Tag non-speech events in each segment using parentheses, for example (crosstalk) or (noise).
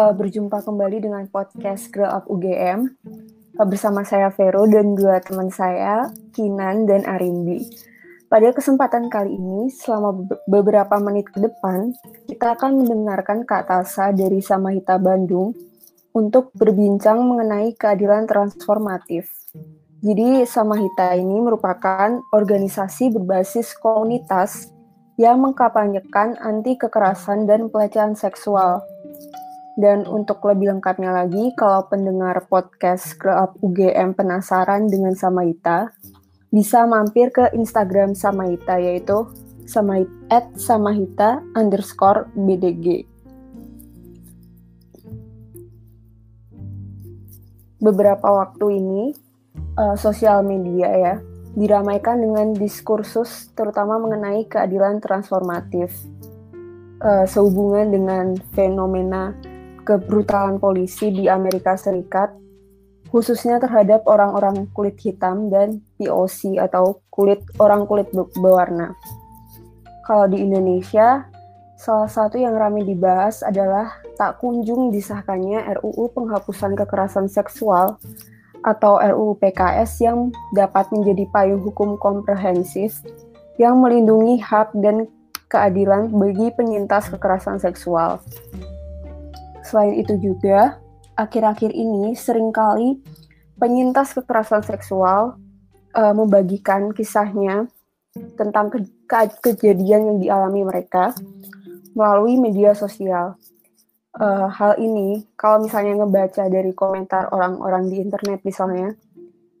uh, berjumpa kembali dengan podcast Grow Up UGM uh, bersama saya Vero dan dua teman saya, Kinan dan Arimbi. Pada kesempatan kali ini, selama beberapa menit ke depan, kita akan mendengarkan Kak Tasa dari Samahita Bandung untuk berbincang mengenai keadilan transformatif. Jadi Samahita ini merupakan organisasi berbasis komunitas yang mengkapanyekan anti kekerasan dan pelecehan seksual. Dan untuk lebih lengkapnya lagi, kalau pendengar podcast Up UGM penasaran dengan Samahita, bisa mampir ke Instagram Samahita yaitu at samahita underscore bdg. Beberapa waktu ini, uh, sosial media ya diramaikan dengan diskursus terutama mengenai keadilan transformatif uh, sehubungan dengan fenomena kebrutalan polisi di Amerika Serikat khususnya terhadap orang-orang kulit hitam dan POC atau kulit orang kulit berwarna. Kalau di Indonesia, salah satu yang ramai dibahas adalah tak kunjung disahkannya RUU penghapusan kekerasan seksual atau RUU PKS yang dapat menjadi payung hukum komprehensif yang melindungi hak dan keadilan bagi penyintas kekerasan seksual. Selain itu juga, akhir-akhir ini sering kali penyintas kekerasan seksual uh, membagikan kisahnya tentang ke ke kejadian yang dialami mereka melalui media sosial. Uh, hal ini, kalau misalnya ngebaca dari komentar orang-orang di internet misalnya,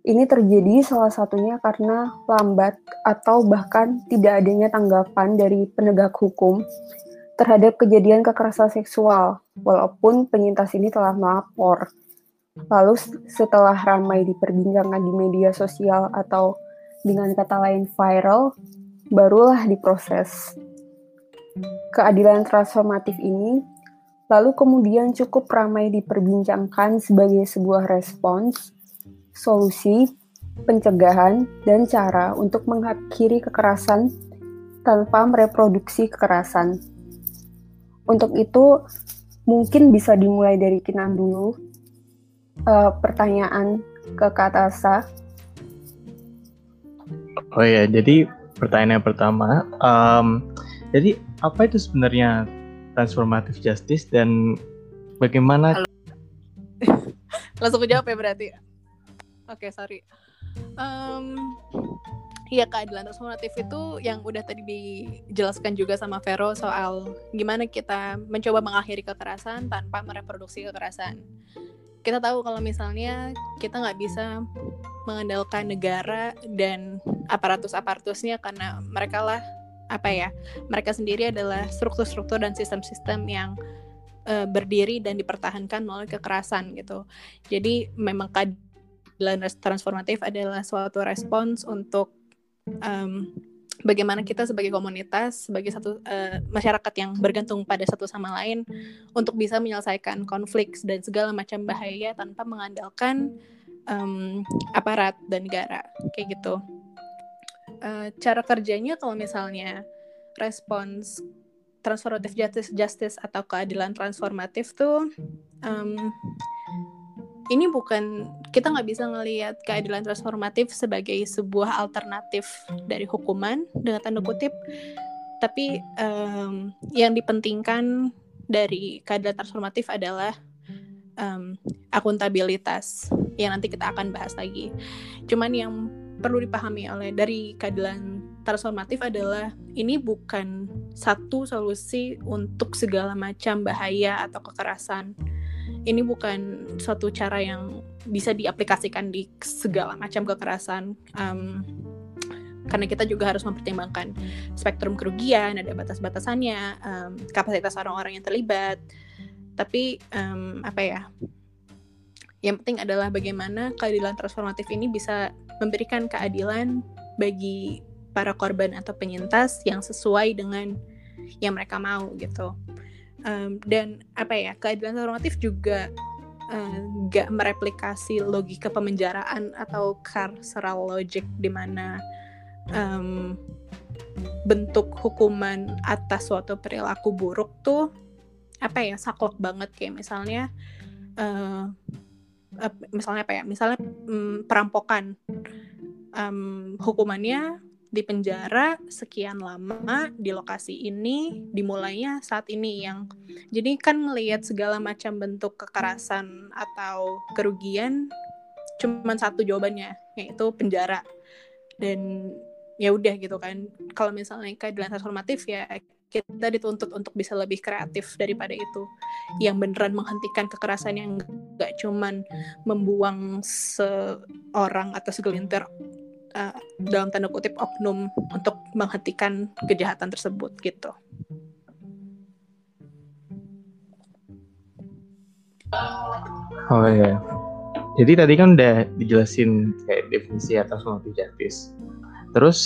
ini terjadi salah satunya karena lambat atau bahkan tidak adanya tanggapan dari penegak hukum terhadap kejadian kekerasan seksual, walaupun penyintas ini telah melapor. Lalu setelah ramai diperbincangkan di media sosial atau dengan kata lain viral, barulah diproses. Keadilan transformatif ini lalu kemudian cukup ramai diperbincangkan sebagai sebuah respons, solusi, pencegahan, dan cara untuk mengakhiri kekerasan tanpa mereproduksi kekerasan. Untuk itu, mungkin bisa dimulai dari Kinan dulu. Uh, pertanyaan ke Kak Tasa. Oh ya, jadi pertanyaan yang pertama, um, jadi apa itu sebenarnya transformative justice dan bagaimana (laughs) langsung jawab ya berarti oke okay, sorry um, ya keadilan transformatif itu yang udah tadi dijelaskan juga sama Vero soal gimana kita mencoba mengakhiri kekerasan tanpa mereproduksi kekerasan. Kita tahu kalau misalnya kita nggak bisa mengandalkan negara dan aparatus-aparatusnya karena mereka lah apa ya mereka sendiri adalah struktur-struktur dan sistem-sistem yang uh, berdiri dan dipertahankan melalui kekerasan gitu jadi memang keadilan transformatif adalah suatu respons untuk um, bagaimana kita sebagai komunitas sebagai satu uh, masyarakat yang bergantung pada satu sama lain untuk bisa menyelesaikan konflik dan segala macam bahaya tanpa mengandalkan um, aparat dan negara. Kayak gitu. Uh, cara kerjanya kalau misalnya respons transformative justice justice atau keadilan transformatif tuh um, ini bukan kita nggak bisa ngelihat keadilan transformatif sebagai sebuah alternatif dari hukuman dengan tanda kutip tapi um, yang dipentingkan dari keadilan transformatif adalah um, akuntabilitas yang nanti kita akan bahas lagi cuman yang perlu dipahami oleh dari keadilan transformatif adalah ini bukan satu solusi untuk segala macam bahaya atau kekerasan. Ini bukan suatu cara yang bisa diaplikasikan di segala macam kekerasan. Um, karena kita juga harus mempertimbangkan spektrum kerugian, ada batas-batasannya, um, kapasitas orang-orang yang terlibat. Tapi um, apa ya? Yang penting adalah bagaimana keadilan transformatif ini bisa memberikan keadilan bagi para korban atau penyintas yang sesuai dengan yang mereka mau gitu. Um, dan apa ya keadilan normatif juga nggak uh, mereplikasi logika pemenjaraan atau carceral logic di mana um, bentuk hukuman atas suatu perilaku buruk tuh apa ya saklek banget. Kayak misalnya uh, uh, misalnya apa ya misalnya um, perampokan um, hukumannya di penjara sekian lama di lokasi ini dimulainya saat ini yang jadi kan melihat segala macam bentuk kekerasan atau kerugian cuman satu jawabannya yaitu penjara. Dan ya udah gitu kan kalau misalnya keadilan transformatif ya kita dituntut untuk bisa lebih kreatif daripada itu. Yang beneran menghentikan kekerasan yang gak cuman membuang seorang atau segelintir uh, dalam tanda kutip oknum untuk menghentikan kejahatan tersebut gitu. Oh ya. Jadi tadi kan udah dijelasin kayak definisi atas transformative justice. Terus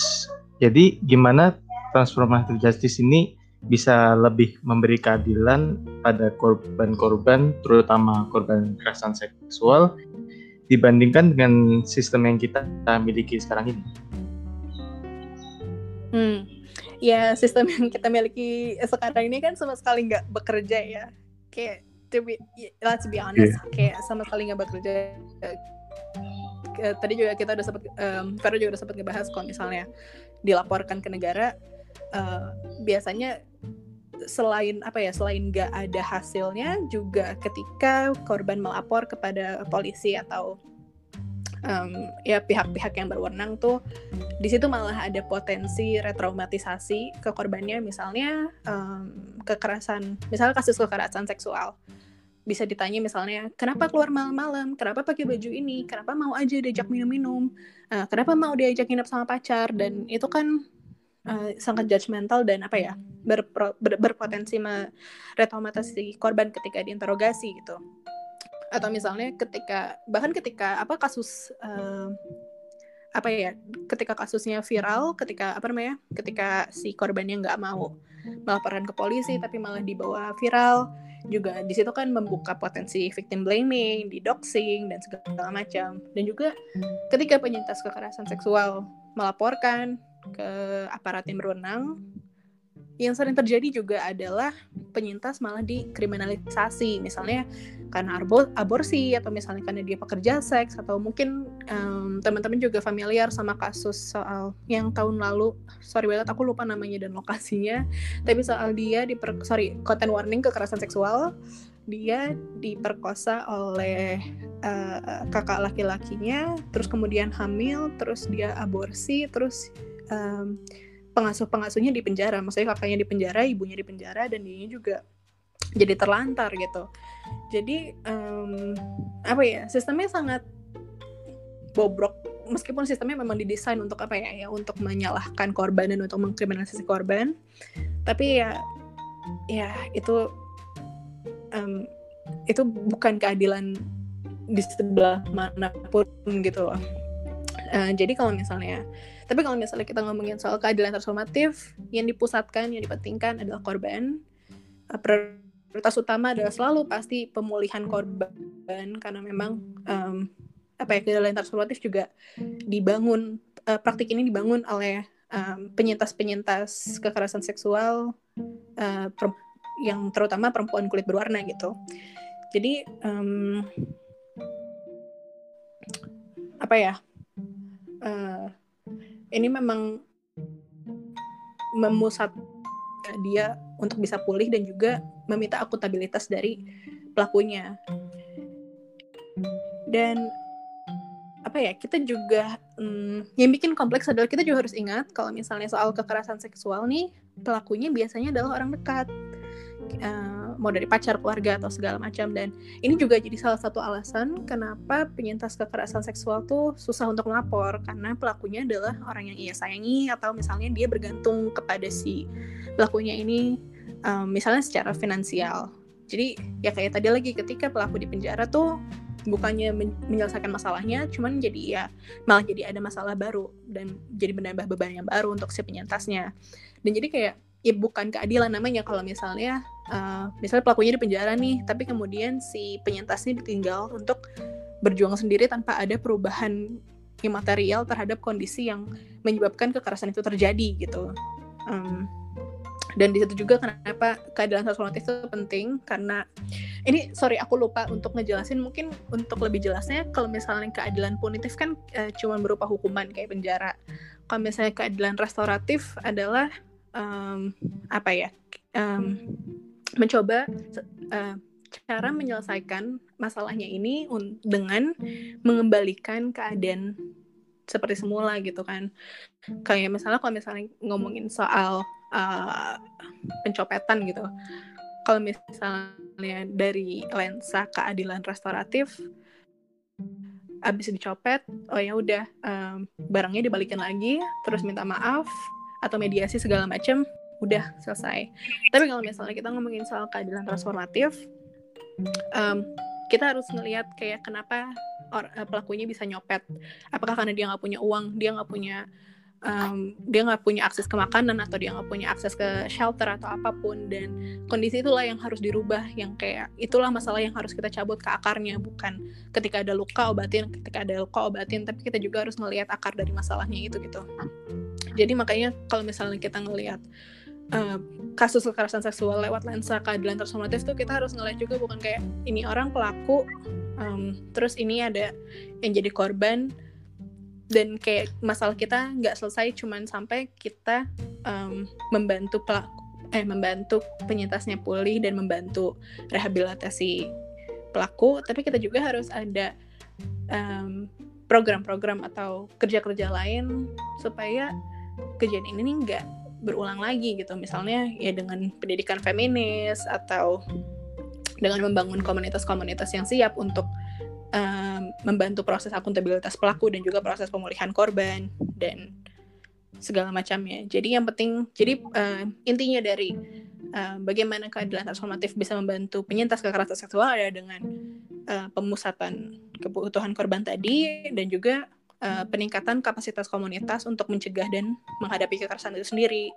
jadi gimana transformative justice ini bisa lebih memberi keadilan pada korban-korban terutama korban kekerasan seksual dibandingkan dengan sistem yang kita miliki sekarang ini? Hmm, ya sistem yang kita miliki sekarang ini kan sama sekali nggak bekerja ya. Kayak to be, let's be honest, yeah. kayak sama sekali nggak bekerja. Tadi juga kita udah sempat, um, Vero juga udah sempat ngebahas kalau misalnya dilaporkan ke negara, uh, biasanya selain apa ya selain nggak ada hasilnya juga ketika korban melapor kepada polisi atau um, ya pihak-pihak yang berwenang tuh di situ malah ada potensi retraumatisasi ke korbannya. Misalnya um, kekerasan misalnya kasus kekerasan seksual. Bisa ditanya misalnya kenapa keluar malam-malam? Kenapa pakai baju ini? Kenapa mau aja diajak minum-minum? Uh, kenapa mau diajak nginep sama pacar? Dan itu kan uh, sangat judgmental dan apa ya berpro, ber, berpotensi meretraumatisasi korban ketika diinterogasi gitu atau misalnya ketika bahkan ketika apa kasus uh, apa ya ketika kasusnya viral ketika apa namanya ketika si korbannya nggak mau melaporkan ke polisi tapi malah dibawa viral juga di situ kan membuka potensi victim blaming, di doxing dan segala macam. Dan juga ketika penyintas kekerasan seksual melaporkan ke aparat yang berwenang. Yang sering terjadi juga adalah penyintas malah dikriminalisasi. Misalnya karena aborsi atau misalnya karena dia pekerja seks atau mungkin um, teman-teman juga familiar sama kasus soal yang tahun lalu. Sorry banget aku lupa namanya dan lokasinya. Tapi soal dia di sorry content warning kekerasan seksual. Dia diperkosa oleh uh, kakak laki-lakinya terus kemudian hamil terus dia aborsi terus um, pengasuh-pengasuhnya di penjara, maksudnya kakaknya di penjara, ibunya di penjara, dan dia juga jadi terlantar gitu. Jadi um, apa ya sistemnya sangat bobrok. Meskipun sistemnya memang didesain untuk apa ya ya untuk menyalahkan korban dan untuk mengkriminalisasi korban. Tapi ya ya itu um, itu bukan keadilan di sebelah mana pun gitu loh. Uh, jadi kalau misalnya tapi kalau misalnya kita ngomongin soal keadilan transformatif, yang dipusatkan, yang dipentingkan adalah korban. Uh, prioritas utama adalah selalu pasti pemulihan korban karena memang um, apa ya keadilan transformatif juga dibangun uh, praktik ini dibangun oleh um, penyintas-penyintas kekerasan seksual uh, yang terutama perempuan kulit berwarna gitu. Jadi um, apa ya? Ini memang memusatkan dia untuk bisa pulih dan juga meminta akuntabilitas dari pelakunya. Dan apa ya kita juga hmm, yang bikin kompleks adalah kita juga harus ingat kalau misalnya soal kekerasan seksual nih pelakunya biasanya adalah orang dekat uh, mau dari pacar keluarga atau segala macam. Dan ini juga jadi salah satu alasan kenapa penyintas kekerasan seksual tuh susah untuk melapor. Karena pelakunya adalah orang yang ia sayangi atau misalnya dia bergantung kepada si pelakunya ini um, misalnya secara finansial. Jadi ya kayak tadi lagi ketika pelaku di penjara tuh bukannya men menyelesaikan masalahnya cuman jadi ya malah jadi ada masalah baru dan jadi menambah beban yang baru untuk si penyintasnya. Dan jadi kayak ya bukan keadilan namanya. Kalau misalnya uh, misalnya pelakunya di penjara nih tapi kemudian si penyintasnya ditinggal untuk berjuang sendiri tanpa ada perubahan imaterial terhadap kondisi yang menyebabkan kekerasan itu terjadi gitu. Um, dan di situ juga kenapa keadilan transformatif itu penting karena ini sorry aku lupa untuk ngejelasin. Mungkin untuk lebih jelasnya kalau misalnya keadilan punitif kan uh, cuma berupa hukuman kayak penjara. Kalau misalnya keadilan restoratif adalah um, apa ya um, mencoba uh, cara menyelesaikan masalahnya ini dengan mengembalikan keadaan seperti semula gitu kan. Kayak misalnya kalau misalnya ngomongin soal uh, pencopetan gitu kalau misalnya dari lensa keadilan restoratif abis dicopet oh ya udah um, barangnya dibalikin lagi terus minta maaf atau mediasi segala macam udah selesai. Tapi kalau misalnya kita ngomongin soal keadilan transformatif um, kita harus ngelihat kayak kenapa or, uh, pelakunya bisa nyopet. Apakah karena dia nggak punya uang dia nggak punya um, dia nggak punya akses ke makanan atau dia nggak punya akses ke shelter atau apa pun dan kondisi itulah yang harus dirubah yang kayak itulah masalah yang harus kita cabut ke akarnya bukan ketika ada luka obatin ketika ada luka obatin tapi kita juga harus ngelihat akar dari masalahnya itu gitu jadi makanya kalau misalnya kita ngelihat uh, kasus kekerasan seksual lewat lensa keadilan transformatif tuh kita harus ngeliat juga bukan kayak ini orang pelaku um, terus ini ada yang jadi korban dan kayak masalah kita nggak selesai cuman sampai kita um, membantu pelaku eh membantu penyintasnya pulih dan membantu rehabilitasi pelaku. Tapi kita juga harus ada program-program um, atau kerja-kerja lain supaya kejadian ini nggak berulang lagi gitu misalnya ya dengan pendidikan feminis atau dengan membangun komunitas-komunitas yang siap untuk um, membantu proses akuntabilitas pelaku dan juga proses pemulihan korban dan segala macamnya. Jadi yang penting, jadi uh, intinya dari uh, bagaimana keadilan transformatif bisa membantu penyintas kekerasan seksual ada dengan uh, pemusatan kebutuhan korban tadi dan juga uh, peningkatan kapasitas komunitas untuk mencegah dan menghadapi kekerasan itu sendiri.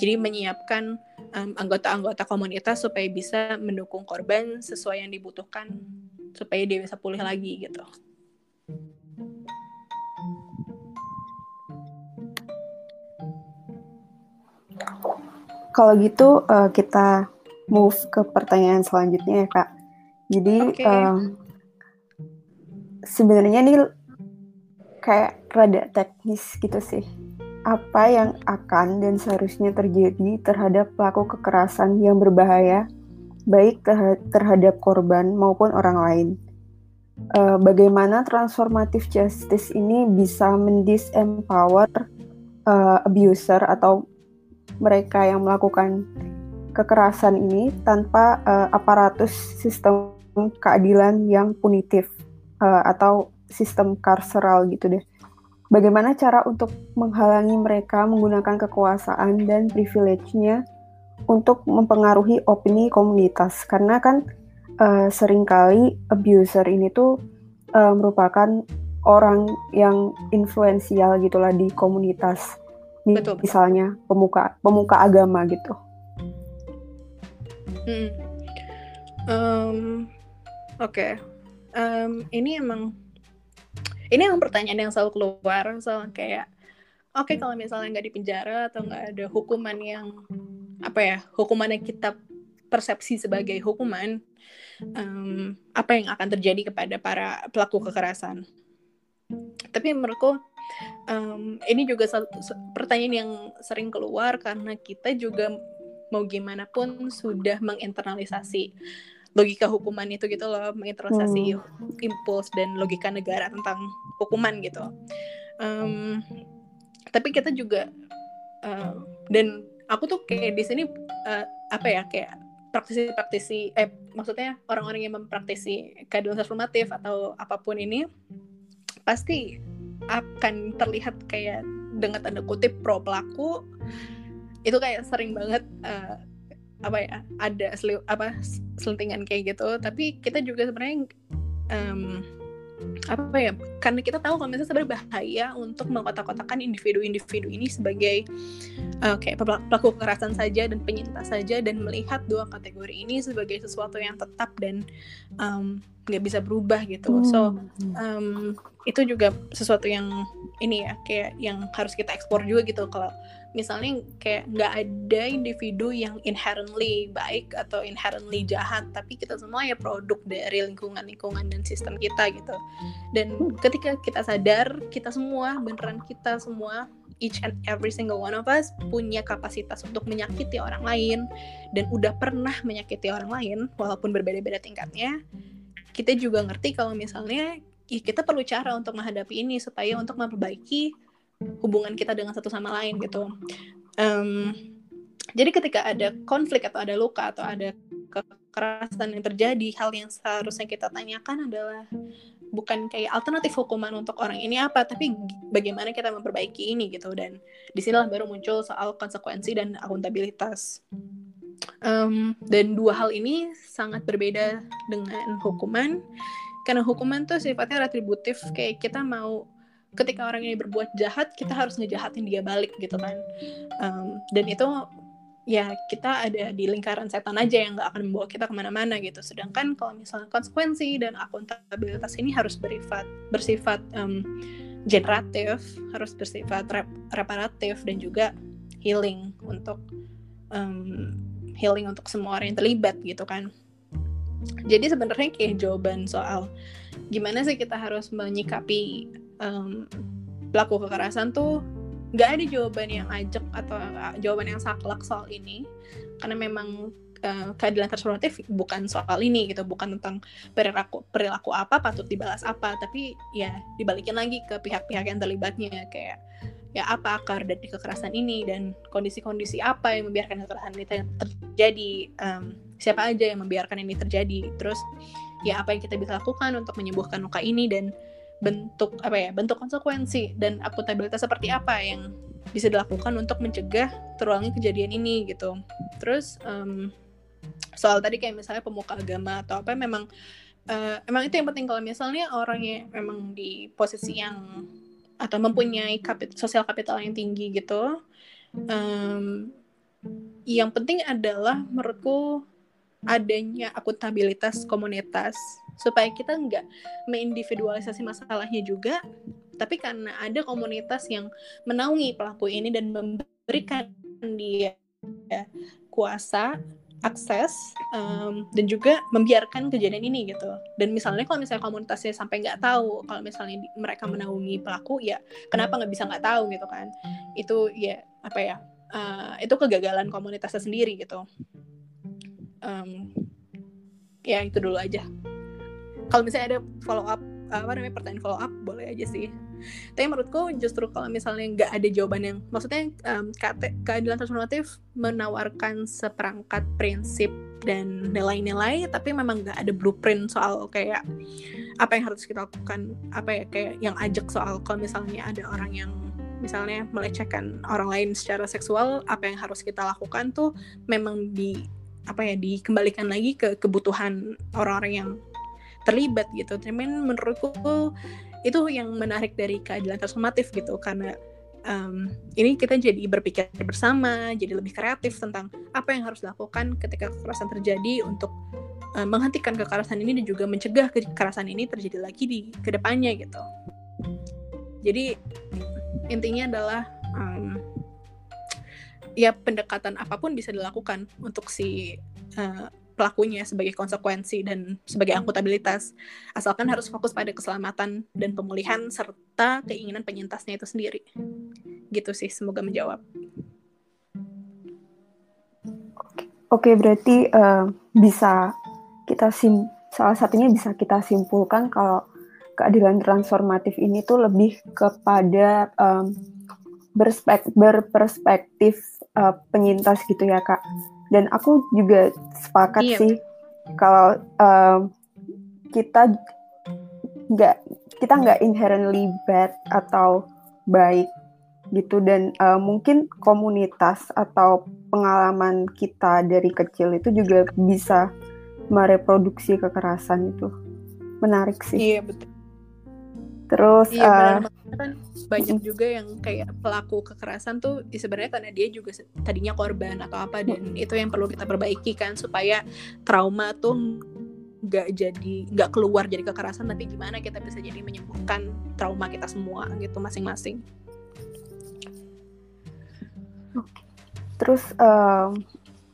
Jadi menyiapkan anggota-anggota um, komunitas supaya bisa mendukung korban sesuai yang dibutuhkan supaya dia bisa pulih lagi gitu. Kalau gitu uh, kita move ke pertanyaan selanjutnya ya kak. Jadi okay. um, sebenarnya ini kayak rada teknis gitu sih. Apa yang akan dan seharusnya terjadi terhadap pelaku kekerasan yang berbahaya baik terhadap korban maupun orang lain. Uh, bagaimana transformative justice ini bisa mendisempower uh, abuser atau mereka yang melakukan kekerasan ini tanpa uh, aparatus sistem keadilan yang punitif uh, atau sistem karseral gitu deh. Bagaimana cara untuk menghalangi mereka menggunakan kekuasaan dan privilege-nya untuk mempengaruhi opini komunitas karena kan uh, sering kali abuser ini tuh uh, merupakan orang yang influensial gitulah di komunitas betul, misalnya pemuka pemuka agama gitu. Hmm. Um, Oke, okay. um, ini emang ini yang pertanyaan yang selalu keluar soal kayak oke okay, kalau misalnya nggak di penjara atau nggak ada hukuman yang apa ya hukuman yang kita persepsi sebagai hukuman um, apa yang akan terjadi kepada para pelaku kekerasan. Tapi menurutku um, ini juga pertanyaan yang sering keluar karena kita juga mau gimana pun sudah menginternalisasi logika hukuman itu gitu loh menginternalisasi hmm. impuls dan logika negara tentang hukuman gitu um, tapi kita juga uh, dan aku tuh kayak di sini uh, apa ya kayak praktisi-praktisi eh maksudnya orang-orang yang mempraktisi keadilan transformatif atau apa pun ini pasti akan terlihat kayak dengan tanda kutip pro pelaku itu kayak sering banget uh, apa ya ada seli, apa selentingan kayak gitu. Tapi kita juga sebenarnya um, apa ya karena kita tahu kalau misalnya sebenarnya bahaya untuk mengkotak-kotakan individu-individu ini sebagai uh, kayak pelaku kekerasan saja dan penyintas saja dan melihat dua kategori ini sebagai sesuatu yang tetap dan um, nggak bisa berubah gitu. So um, itu juga sesuatu yang ini ya kayak yang harus kita ekspor juga gitu. Kalau misalnya kayak nggak ada individu yang inherently baik atau inherently jahat tapi kita semua ya produk dari lingkungan lingkungan dan sistem kita gitu. Dan ketika kita sadar kita semua beneran kita semua each and every single one of us punya kapasitas untuk menyakiti orang lain dan udah pernah menyakiti orang lain walaupun berbeda-beda tingkatnya kita juga ngerti kalau misalnya ya kita perlu cara untuk menghadapi ini supaya untuk memperbaiki hubungan kita dengan satu sama lain gitu. Um, jadi ketika ada konflik atau ada luka atau ada kekerasan yang terjadi, hal yang seharusnya kita tanyakan adalah bukan kayak alternatif hukuman untuk orang ini apa, tapi bagaimana kita memperbaiki ini gitu. Dan di sinilah baru muncul soal konsekuensi dan akuntabilitas. Um, dan dua hal ini sangat berbeda dengan hukuman, karena hukuman tuh sifatnya retributif, kayak kita mau ketika orang ini berbuat jahat kita harus ngejahatin dia balik gitu kan. Um, dan itu ya kita ada di lingkaran setan aja yang nggak akan membawa kita ke mana-mana gitu. Sedangkan kalau misalnya konsekuensi dan akuntabilitas ini harus bersifat bersifat um, generatif harus bersifat rep reparatif dan juga healing untuk um, healing untuk semua orang yang terlibat gitu kan. Jadi sebenarnya kayak jawaban soal gimana sih kita harus menyikapi um, pelaku kekerasan tuh nggak ada jawaban yang ajak atau uh, jawaban yang saklek soal ini. Karena memang uh, keadilan transformatif bukan soal ini gitu bukan tentang perilaku perilaku apa patut dibalas apa. Tapi ya dibalikin lagi ke pihak-pihak yang terlibatnya kayak ya apa akar dari kekerasan ini dan kondisi-kondisi apa yang membiarkan kekerasan ini terjadi. Um, siapa aja yang membiarkan ini terjadi. Terus ya apa yang kita bisa lakukan untuk menyembuhkan luka ini dan bentuk apa ya bentuk konsekuensi dan akuntabilitas seperti apa yang bisa dilakukan untuk mencegah terulangi kejadian ini gitu. Terus um, soal tadi kayak misalnya pemuka agama atau apa memang uh, emang itu yang penting. Kalau misalnya orangnya memang di posisi yang atau mempunyai kapit sosial kapital yang tinggi gitu um, yang penting adalah menurutku adanya akuntabilitas komunitas supaya kita nggak mengindividualisasi masalahnya juga tapi karena ada komunitas yang menaungi pelaku ini dan memberikan dia kuasa akses um, dan juga membiarkan kejadian ini gitu. Dan misalnya kalau misalnya komunitasnya sampai nggak tahu kalau misalnya di, mereka menaungi pelaku ya kenapa nggak bisa nggak tahu gitu kan? Itu ya apa ya uh, itu kegagalan komunitasnya sendiri gitu. Um, ya itu dulu aja kalau misalnya ada follow up apa namanya pertanyaan follow up boleh aja sih. Tapi menurutku justru kalau misalnya nggak ada jawaban yang maksudnya um, keadilan transformatif menawarkan seperangkat prinsip dan nilai-nilai tapi memang nggak ada blueprint soal kayak apa yang harus kita lakukan apa ya kayak yang ajak soal kalau misalnya ada orang yang misalnya melecehkan orang lain secara seksual apa yang harus kita lakukan tuh memang di apa ya dikembalikan lagi ke kebutuhan orang-orang yang terlibat gitu. Cuman menurutku itu yang menarik dari keadilan transformatif gitu karena um, ini kita jadi berpikir bersama, jadi lebih kreatif tentang apa yang harus dilakukan ketika kekerasan terjadi untuk um, menghentikan kekerasan ini dan juga mencegah kekerasan ini terjadi lagi di ke depannya gitu. Jadi intinya adalah um, ya pendekatan apa pun bisa dilakukan untuk si uh, pelakunya sebagai konsekuensi dan sebagai akuntabilitas. Asalkan harus fokus pada keselamatan dan pemulihan serta keinginan penyintasnya itu sendiri. Gitu sih semoga menjawab. Oke berarti uh, bisa kita sim salah satunya bisa kita simpulkan kalau keadilan transformatif ini tuh lebih kepada um, berperspektif uh, penyintas gitu ya kak dan aku juga sepakat iya. sih kalau um, kita nggak kita nggak inherently bad atau baik gitu. Dan uh, mungkin komunitas atau pengalaman kita dari kecil itu juga bisa mereproduksi kekerasan itu. Menarik sih. Iya betul terus iya, uh, kan banyak juga yang kayak pelaku kekerasan tuh ya sebenarnya karena dia juga tadinya korban atau apa dan itu yang perlu kita perbaiki kan supaya trauma tuh nggak jadi nggak keluar jadi kekerasan tapi gimana kita bisa jadi menyembuhkan trauma kita semua gitu masing-masing. Terus um,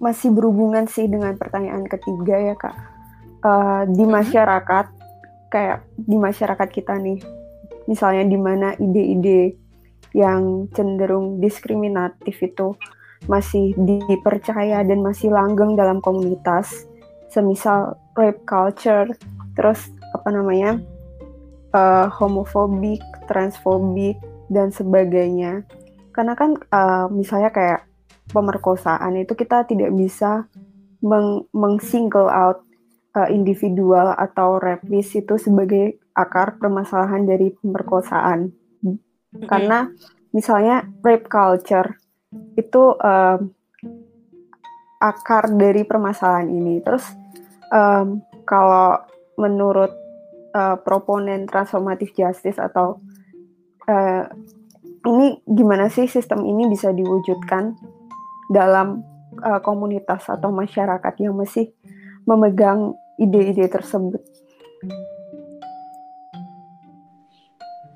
masih berhubungan sih dengan pertanyaan ketiga ya kak. Uh, di Mhm. masyarakat kayak di masyarakat kita nih, misalnya di mana ide-ide yang cenderung diskriminatif itu masih dipercaya dan masih langgeng dalam komunitas, semisal rape culture, terus apa namanya uh, homofobik, transfobik dan sebagainya. Karena kan uh, misalnya kayak pemerkosaan itu kita tidak bisa meng, meng-single out uh, individual atau rapist itu sebagai akar permasalahan dari pemerkosaan. Karena misalnya rape culture itu um, akar dari permasalahan ini. Terus um, kalau menurut uh, proponen transformative justice atau uh, ini gimana sih sistem ini bisa diwujudkan dalam uh, komunitas atau masyarakat yang masih memegang ide-ide tersebut.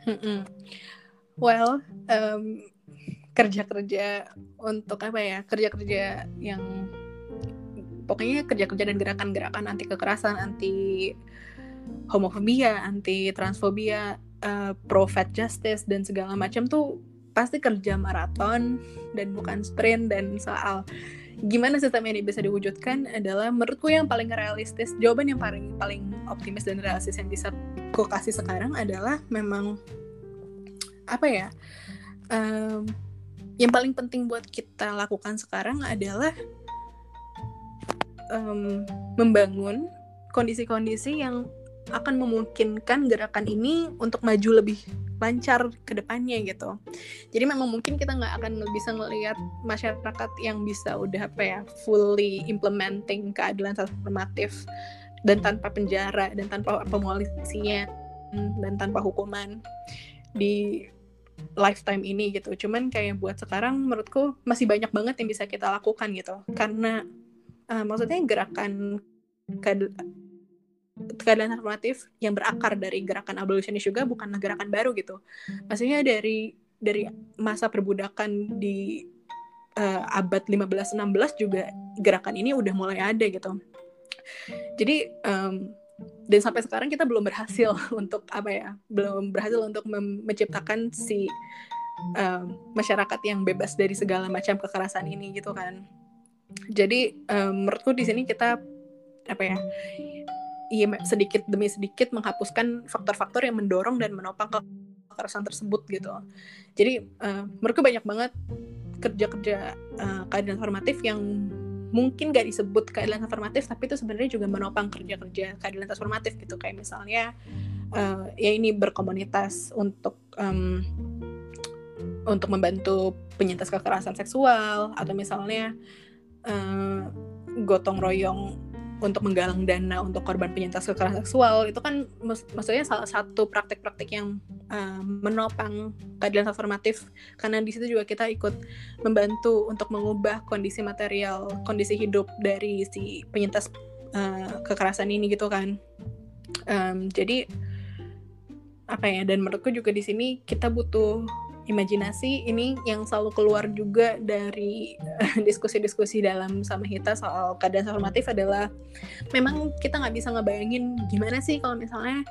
Mm-mm. Well, um, kerja-kerja untuk apa ya? Kerja-kerja yang pokoknya kerja-kerja dan gerakan-gerakan anti kekerasan, anti homofobia, anti transfobia, uh, pro fat justice dan segala macam tuh pasti kerja maraton dan bukan sprint dan soal gimana sistem ini bisa diwujudkan adalah menurutku yang paling realistis jawaban yang paling paling optimis dan realistis yang bisa aku kasih sekarang adalah memang apa ya um, yang paling penting buat kita lakukan sekarang adalah um, membangun kondisi-kondisi yang akan memungkinkan gerakan ini untuk maju lebih lancar ke depannya gitu. Jadi memang mungkin kita nggak akan bisa ngelihat masyarakat yang bisa udah apa ya fully implementing keadilan transformatif dan tanpa penjara dan tanpa pemolisinya dan tanpa hukuman di lifetime ini gitu. Cuman kayak buat sekarang menurutku masih banyak banget yang bisa kita lakukan gitu. Karena uh, maksudnya gerakan keadilan transformatif yang berakar dari gerakan abolisionis juga bukanlah gerakan baru gitu. Maksudnya dari dari masa perbudakan di uh, abad 15-16 juga gerakan ini udah mulai ada gitu. Jadi um, dan sampai sekarang kita belum berhasil (laughs) untuk apa ya, belum berhasil untuk menciptakan si um, masyarakat yang bebas dari segala macam kekerasan ini gitu kan. Jadi um, menurutku di sini kita apa ya iya sedikit demi sedikit menghapuskan faktor-faktor yang mendorong dan menopang kekerasan tersebut gitu. Jadi uh, menurutku banyak banget kerja-kerja uh, keadilan formatif yang mungkin gak disebut keadilan transformatif tapi itu sebenarnya juga menopang kerja-kerja keadilan transformatif gitu kayak misalnya uh, ya ini berkomunitas untuk um, untuk membantu penyintas kekerasan seksual atau misalnya uh, gotong royong untuk menggalang dana untuk korban penyintas kekerasan seksual itu kan mak maksudnya salah satu praktek-praktek yang uh, menopang keadilan transformatif. Karena di situ juga kita ikut membantu untuk mengubah kondisi material kondisi hidup dari si penyintas uh, kekerasan ini gitu kan. Um, jadi apa ya dan menurutku juga di sini kita butuh imajinasi ini yang selalu keluar juga dari (laughs) diskusi-diskusi dalam sama kita soal keadaan transformatif adalah memang kita nggak bisa ngebayangin gimana sih kalau misalnya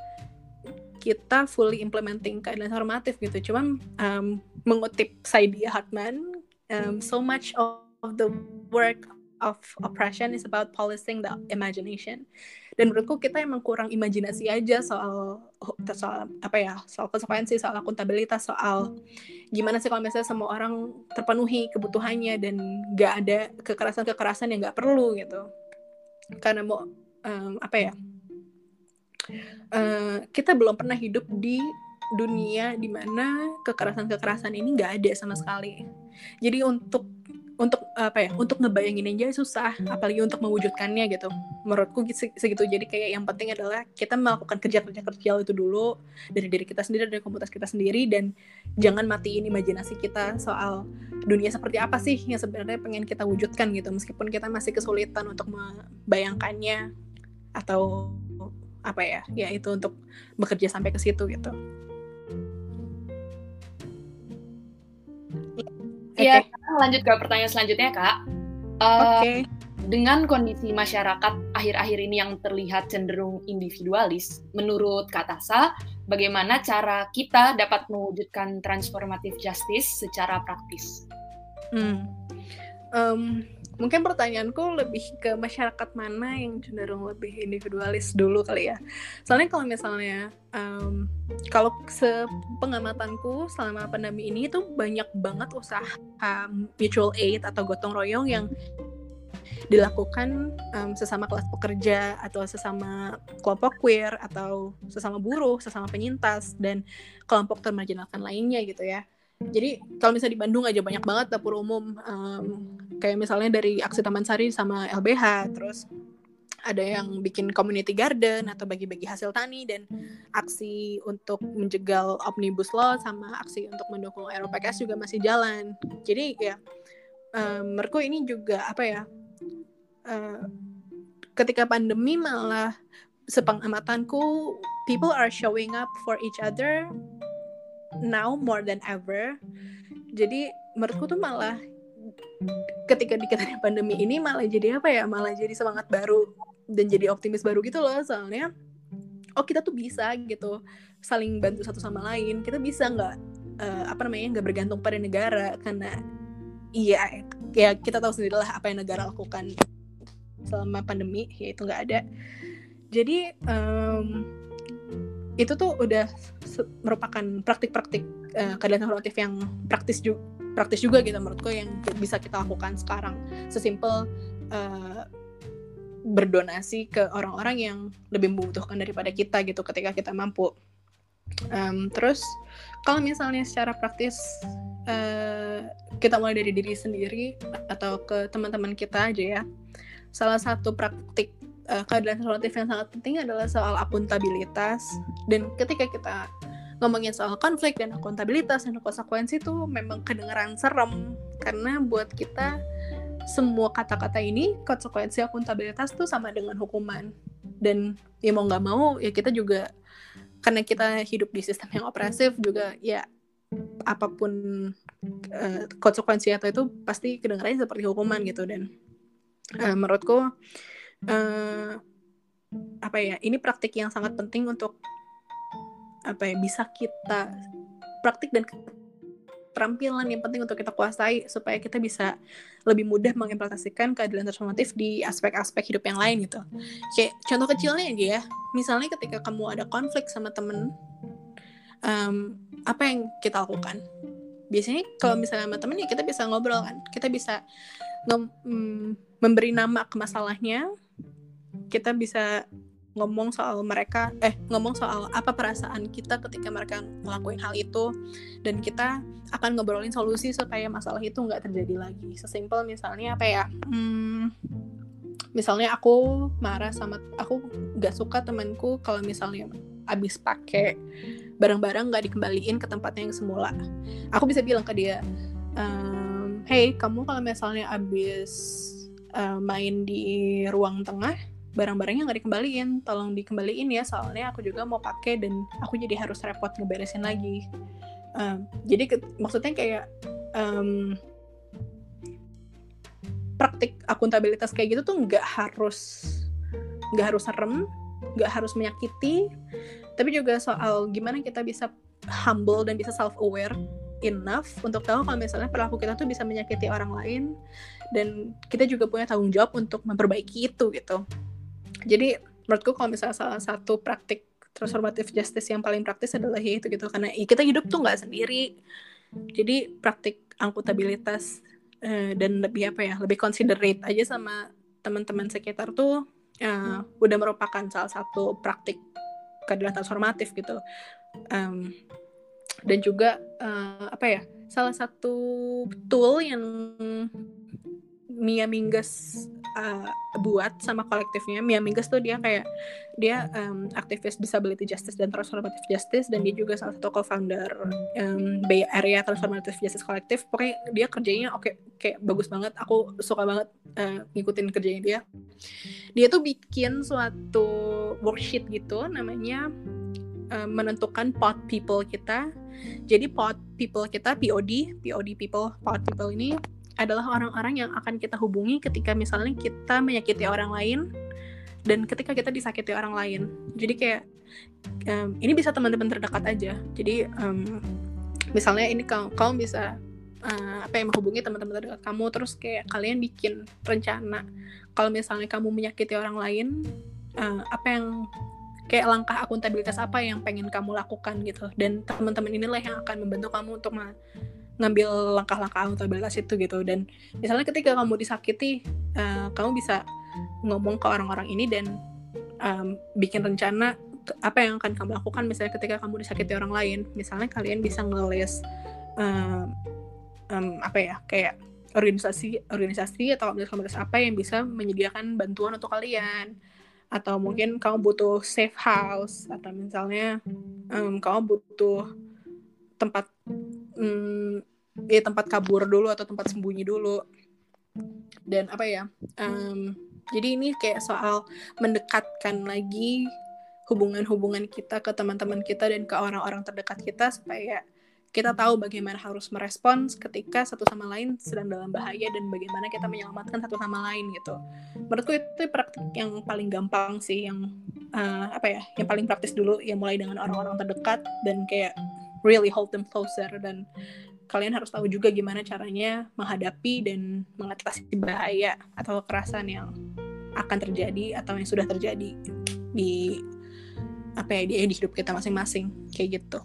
kita fully implementing keadaan transformatif gitu. Cuman um, mengutip Saidia Hartman um, so much of the work of oppression is about policing the imagination dan menurutku kita emang kurang imajinasi aja soal soal apa ya soal konsekuensi soal akuntabilitas soal gimana sih kalau misalnya semua orang terpenuhi kebutuhannya dan nggak ada kekerasan kekerasan yang nggak perlu gitu. Karena mau um, apa ya uh, kita belum pernah hidup di dunia di mana kekerasan kekerasan ini nggak ada sama sekali. Jadi untuk untuk apa ya untuk ngebayangin aja susah apalagi untuk mewujudkannya gitu. Menurutku segitu. Jadi kayak yang penting adalah kita melakukan kerja-kerja kecil itu dulu dari diri kita sendiri dari komunitas kita sendiri dan jangan matiin imajinasi kita soal dunia seperti apa sih yang sebenarnya pengen kita wujudkan gitu. Meskipun kita masih kesulitan untuk membayangkannya atau apa ya ya itu untuk bekerja sampai ke situ gitu Iya, okay. lanjut ke pertanyaan selanjutnya kak. Uh, Oke. Okay. Dengan kondisi masyarakat akhir-akhir ini yang terlihat cenderung individualis, menurut Kak Tasa, bagaimana cara kita dapat mewujudkan transformative justice secara praktis? Hmm. Um, mungkin pertanyaanku lebih ke masyarakat mana yang cenderung lebih individualis dulu kali ya. Soalnya kalau misalnya um, kalau sepengamatanku selama pandemi ini itu banyak banget usaha um, mutual aid atau gotong royong yang dilakukan um, sesama kelas pekerja atau sesama kelompok queer atau sesama buruh, sesama penyintas dan kelompok termarginalkan lainnya gitu ya jadi kalau misalnya di Bandung aja banyak banget dapur umum um, kayak misalnya dari aksi Taman Sari sama LBH terus ada yang bikin community garden atau bagi-bagi hasil tani dan aksi untuk menjegal omnibus law sama aksi untuk mendukung RUPKS juga masih jalan. Jadi ya um, ini juga apa ya uh, ketika pandemi malah sepengamatanku people are showing up for each other now more than ever. Jadi menurutku tuh malah ketika di pandemi ini malah jadi apa ya malah jadi semangat baru dan jadi optimis baru gitu loh. Soalnya oh kita tuh bisa gitu saling bantu satu sama lain. Kita bisa nggak uh, apa namanya nggak bergantung pada negara karena iya ya kita tahu sendiri lah apa yang negara lakukan selama pandemi yaitu nggak ada. Jadi um, itu tuh udah merupakan praktik-praktik uh, keadilan normatif yang praktis juga praktis juga gitu menurutku yang bisa kita lakukan sekarang. Sesimpel uh, berdonasi ke orang-orang yang lebih membutuhkan daripada kita gitu ketika kita mampu. Um, terus kalau misalnya secara praktis uh, kita mulai dari diri sendiri atau ke teman-teman kita aja ya salah satu praktik uh, keadilan relatif yang sangat penting adalah soal akuntabilitas dan ketika kita ngomongin soal konflik dan akuntabilitas dan konsekuensi itu memang kedengaran serem. Karena buat kita semua kata-kata ini konsekuensi akuntabilitas tuh sama dengan hukuman. Dan ya mau nggak mau ya kita juga karena kita hidup di sistem yang opresif juga ya apa pun uh, konsekuensi atau itu pasti kedengarannya seperti hukuman gitu. Dan uh, menurutku uh, apa ya ini praktik yang sangat penting untuk apa ya bisa kita praktik dan keterampilan yang penting untuk kita kuasai supaya kita bisa lebih mudah mengimplementasikan keadilan transformatif di aspek-aspek hidup yang lain gitu. Kayak contoh kecilnya aja ya, misalnya ketika kamu ada konflik sama temen, um, apa yang kita lakukan? Biasanya kalau misalnya sama temen ya kita bisa ngobrol kan, kita bisa mm, memberi nama ke masalahnya, kita bisa ngomong soal mereka eh ngomong soal apa perasaan kita ketika mereka ngelakuin hal itu. Dan kita akan ngobrolin solusi supaya masalah itu nggak terjadi lagi. Sesimpel misalnya apa ya? Hmm, misalnya aku marah sama aku nggak suka temanku kalau misalnya abis pakai barang-barang nggak dikembaliin ke tempatnya yang semula. Aku bisa bilang ke dia ehm, hey kamu kalau misalnya abis uh, main di ruang tengah barang-barangnya nggak dikembaliin. Tolong dikembaliin ya soalnya aku juga mau pakai dan aku jadi harus repot ngeberesin lagi. Um, jadi ke, maksudnya kayak um, praktik akuntabilitas kayak gitu tuh nggak harus nggak harus serem nggak harus menyakiti tapi juga soal gimana kita bisa humble dan bisa self aware enough untuk tahu kalau misalnya perilaku kita tuh bisa menyakiti orang lain dan kita juga punya tanggung jawab untuk memperbaiki itu gitu jadi menurutku kalau misalnya salah satu praktik transformative justice yang paling praktis adalah ya itu gitu. Karena kita hidup tuh nggak sendiri. Jadi praktik akuntabilitas uh, dan lebih apa ya lebih considerate aja sama teman-teman sekitar tuh uh, udah merupakan salah satu praktik keadilan transformatif gitu. Um, dan juga uh, apa ya salah satu tool yang Mia Mingus uh, buat sama kolektifnya. Mia Mingus tuh dia kayak dia um, aktivis disability justice dan transformative justice dan dia juga salah satu co-founder um, Bay Area Transformative Justice Collective. Pokoknya dia kerjanya oke okay, kayak bagus banget. Aku suka banget uh, ngikutin kerjanya dia. Dia tuh bikin suatu worksheet gitu namanya uh, menentukan pot people kita. Jadi pot people kita POD POD people pot people ini adalah orang-orang yang akan kita hubungi ketika misalnya kita menyakiti orang lain dan ketika kita disakiti orang lain. Jadi kayak um, ini bisa teman-teman terdekat aja. Jadi um, misalnya ini kamu, kamu bisa uh, apa yang menghubungi teman-teman terdekat kamu terus kayak kalian bikin rencana kalau misalnya kamu menyakiti orang lain uh, apa yang kayak langkah akuntabilitas apa yang pengen kamu lakukan gitu dan teman-teman inilah yang akan membantu kamu untuk ngambil langkah-langkah akuntabilitas itu gitu. Dan misalnya ketika kamu disakiti uh, kamu bisa ngomong ke orang-orang ini dan um, bikin rencana apa yang akan kamu lakukan. Misalnya ketika kamu disakiti orang lain misalnya kalian bisa ngelis um, um, apa ya kayak organisasi organisasi atau komunitas-komunitas apa yang bisa menyediakan bantuan untuk kalian. Atau mungkin kamu butuh safe house atau misalnya um, kamu butuh tempat um, ya tempat kabur dulu atau tempat sembunyi dulu dan apa ya um, jadi ini kayak soal mendekatkan lagi hubungan-hubungan kita ke teman-teman kita dan ke orang-orang terdekat kita supaya kita tahu bagaimana harus merespons ketika satu sama lain sedang dalam bahaya dan bagaimana kita menyelamatkan satu sama lain gitu. Menurutku itu praktik yang paling gampang sih, yang uh, apa ya, yang paling praktis dulu, yang mulai dengan orang-orang terdekat dan kayak really hold them closer dan kalian harus tahu juga gimana caranya menghadapi dan mengatasi bahaya atau kekerasan yang akan terjadi atau yang sudah terjadi di apa ya di, di hidup kita masing-masing kayak gitu.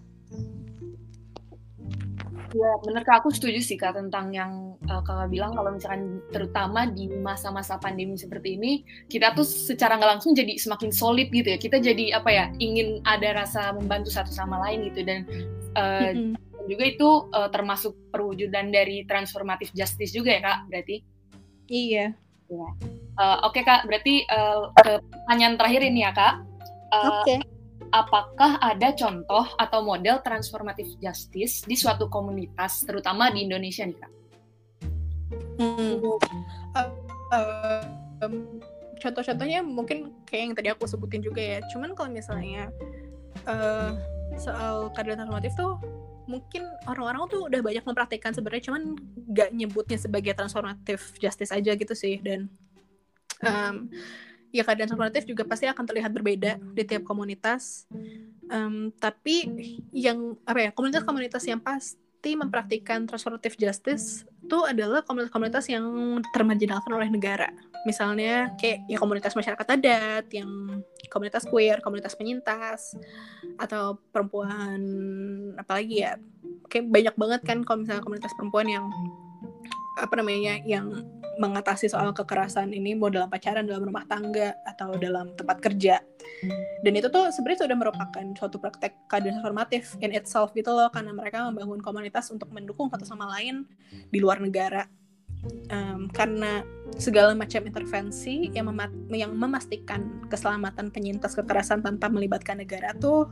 Ya, bener kak, aku setuju sih kak tentang yang uh, kakak bilang kalau misalkan terutama di masa-masa pandemi seperti ini, kita tuh secara nggak langsung jadi semakin solid gitu ya. Kita jadi apa ya, ingin ada rasa membantu satu sama lain gitu dan uh, mm -hmm juga itu uh, termasuk perwujudan dari transformatif justice juga ya kak berarti iya ya. uh, oke okay, kak berarti uh, ke pertanyaan terakhir ini ya kak uh, oke okay. apakah ada contoh atau model transformatif justice di suatu komunitas terutama di Indonesia nih kak hmm. uh, uh, um, contoh-contohnya mungkin kayak yang tadi aku sebutin juga ya cuman kalau misalnya uh, soal keadilan transformatif tuh mungkin orang-orang tuh udah banyak mempraktikkan sebenarnya cuman gak nyebutnya sebagai transformatif justice aja gitu sih. Dan um, ya keadaan transformatif juga pasti akan terlihat berbeda di tiap komunitas. Um, tapi yang apa ya komunitas-komunitas yang pasti mempraktikkan transformatif justice itu adalah komunitas-komunitas yang termarginalkan oleh negara misalnya kayak ya komunitas masyarakat adat yang komunitas queer komunitas penyintas atau perempuan apalagi ya kayak banyak banget kan kalau misalnya komunitas perempuan yang apa namanya yang mengatasi soal kekerasan ini mau dalam pacaran dalam rumah tangga atau dalam tempat kerja. Dan itu tuh sebenarnya sudah merupakan suatu praktek keadilan transformatif in itself gitu loh karena mereka membangun komunitas untuk mendukung satu sama lain di luar negara um, karena segala macam intervensi yang, memat yang memastikan keselamatan penyintas kekerasan tanpa melibatkan negara tuh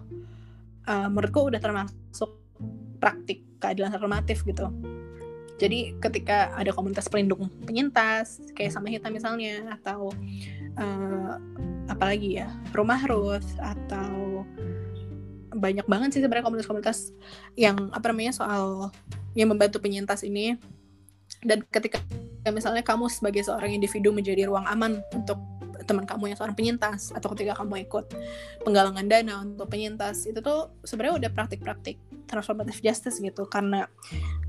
uh, menurutku udah termasuk praktik keadilan normatif gitu. Jadi ketika ada komunitas pelindung penyintas kayak sama kita misalnya atau uh, apalagi ya rumah Ruth atau banyak banget sih sebenarnya komunitas-komunitas yang apa namanya soal yang membantu penyintas ini dan ketika misalnya kamu sebagai seorang individu menjadi ruang aman untuk teman kamu yang seorang penyintas atau ketika kamu ikut penggalangan dana untuk penyintas itu tuh sebenarnya udah praktik-praktik transformative justice gitu. Karena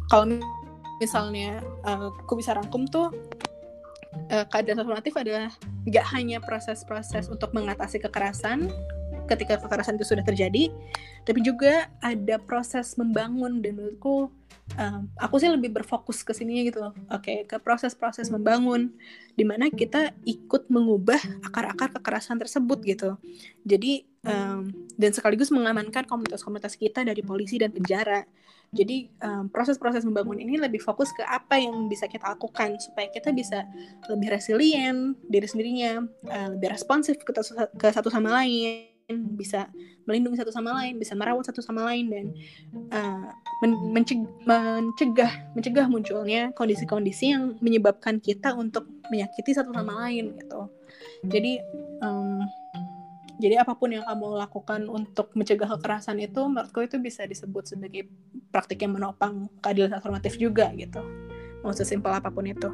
kalau misalnya uh, aku bisa rangkum tuh uh, keadaan transformatif adalah gak hanya proses-proses untuk mengatasi kekerasan ketika kekerasan itu sudah terjadi tapi juga ada proses membangun dan menurutku um, aku sih lebih berfokus ke sininya gitu loh. Oke, okay, ke proses-proses membangun di mana kita ikut mengubah akar-akar kekerasan tersebut gitu. Jadi um, dan sekaligus mengamankan komunitas-komunitas kita dari polisi dan penjara. Jadi proses-proses um, membangun ini lebih fokus ke apa yang bisa kita lakukan supaya kita bisa lebih resilient diri sendirinya, uh, lebih responsif ke satu sama lain bisa melindungi satu sama lain, bisa merawat satu sama lain dan uh, mencegah, mencegah mencegah munculnya kondisi-kondisi yang menyebabkan kita untuk menyakiti satu sama lain gitu. Jadi um, jadi apa pun yang kamu lakukan untuk mencegah kekerasan itu menurutku itu bisa disebut sebagai praktik yang menopang keadilan transformatif juga gitu. Mau sesimpel apa pun itu.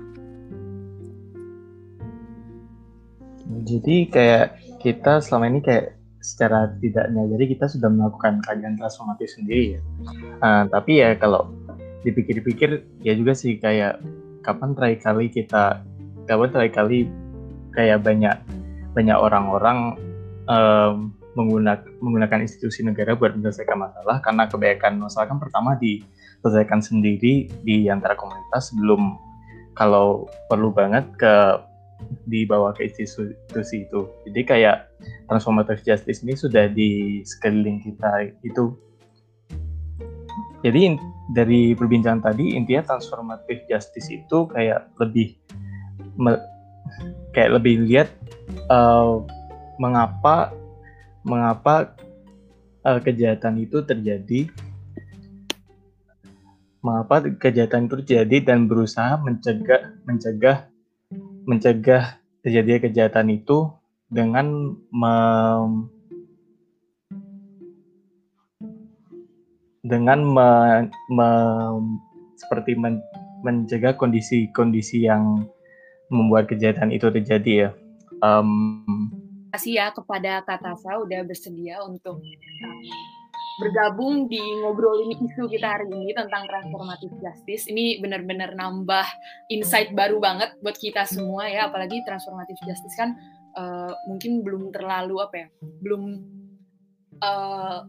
Jadi kayak kita selama ini kayak secara tidaknya. Jadi kita sudah melakukan kajian transformatif sendiri ya. Uh, tapi ya kalau dipikir-pikir ya juga sih kayak kapan terakhir kali kita kapan terakhir kali kayak banyak banyak orang-orang um, menggunakan menggunakan institusi negara buat menyelesaikan masalah. Karena kebanyakan masalah kan pertama diselesaikan sendiri di antara komunitas sebelum kalau perlu banget ke dibawa ke institusi itu. Jadi kayak transformative justice ini sudah di sekeliling kita itu. Jadi dari perbincangan tadi intinya transformative justice itu kayak lebih kayak lebih lihat uh, mengapa mengapa uh, kejahatan itu terjadi mengapa kejahatan itu terjadi dan berusaha mencegah mencegah mencegah terjadinya kejahatan itu dengan mem, dengan me, me, seperti men, mencegah kondisi-kondisi yang membuat kejahatan itu terjadi ya. Um, kasih ya kepada Katasa udah bersedia untuk bergabung di ngobrolin isu kita hari ini tentang transformatif justice. Ini benar-benar nambah insight baru banget buat kita semua ya, apalagi transformatif justice kan uh, mungkin belum terlalu apa ya, belum uh,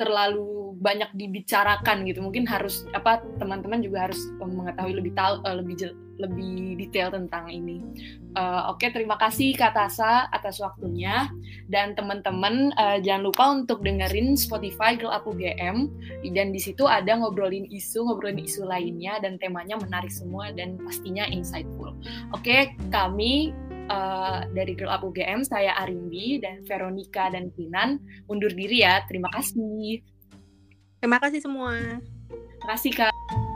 terlalu banyak dibicarakan gitu. Mungkin harus apa teman-teman juga harus mengetahui lebih tahu uh, lebih lebih detail tentang ini. Uh, Oke, okay, terima kasih Kak Tasa atas waktunya dan teman-teman uh, jangan lupa untuk dengerin Spotify Girl Up UGM dan di situ ada ngobrolin isu, ngobrolin isu lainnya dan temanya menarik semua dan pastinya insightful. Oke, okay, kami uh, dari Girl Up UGM, saya Arimbi dan Veronica dan Kinan undur diri ya. Terima kasih. Terima kasih semua. Terima kasih Kak.